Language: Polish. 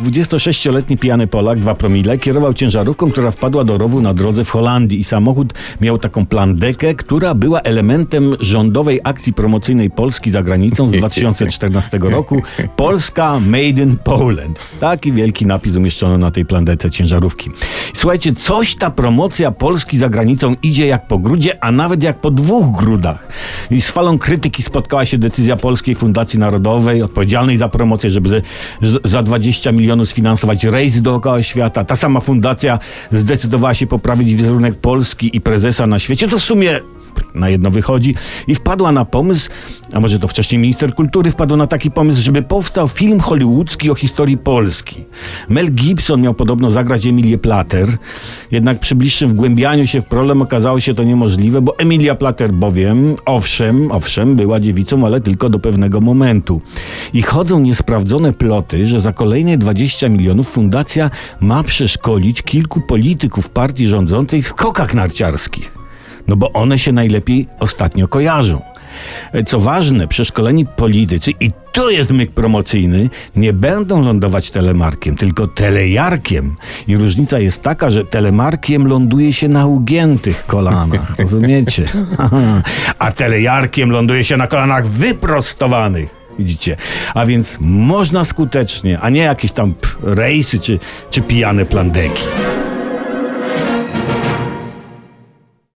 26-letni pijany Polak, dwa promile, kierował ciężarówką, która wpadła do rowu na drodze w Holandii i samochód miał taką plandekę, która była elementem rządowej akcji promocyjnej Polski za granicą z 2014 roku. Polska Made in Poland. Taki wielki napis umieszczono na tej plandece ciężarówki. Słuchajcie, coś ta promocja Polski za granicą idzie jak po grudzie, a nawet jak po dwóch grudach. I z falą krytyki spotkała się decyzja Polskiej Fundacji Narodowej, odpowiedzialnej za promocję, żeby za 20 milionów sfinansować rejs dookoła świata. Ta sama fundacja zdecydowała się poprawić wizerunek Polski i prezesa na świecie. To w sumie na jedno wychodzi i wpadła na pomysł, a może to wcześniej minister kultury wpadł na taki pomysł, żeby powstał film hollywoodzki o historii Polski. Mel Gibson miał podobno zagrać Emilię Plater, jednak przy bliższym wgłębianiu się w problem okazało się to niemożliwe, bo Emilia Plater bowiem, owszem, owszem, była dziewicą, ale tylko do pewnego momentu. I chodzą niesprawdzone ploty, że za kolejne 20 milionów fundacja ma przeszkolić kilku polityków partii rządzącej w skokach narciarskich. No bo one się najlepiej ostatnio kojarzą. Co ważne, przeszkoleni politycy, i to jest myk promocyjny, nie będą lądować telemarkiem, tylko telejarkiem. I różnica jest taka, że telemarkiem ląduje się na ugiętych kolanach, rozumiecie? A telejarkiem ląduje się na kolanach wyprostowanych. Widzicie? A więc można skutecznie, a nie jakieś tam rejsy czy, czy pijane plandeki.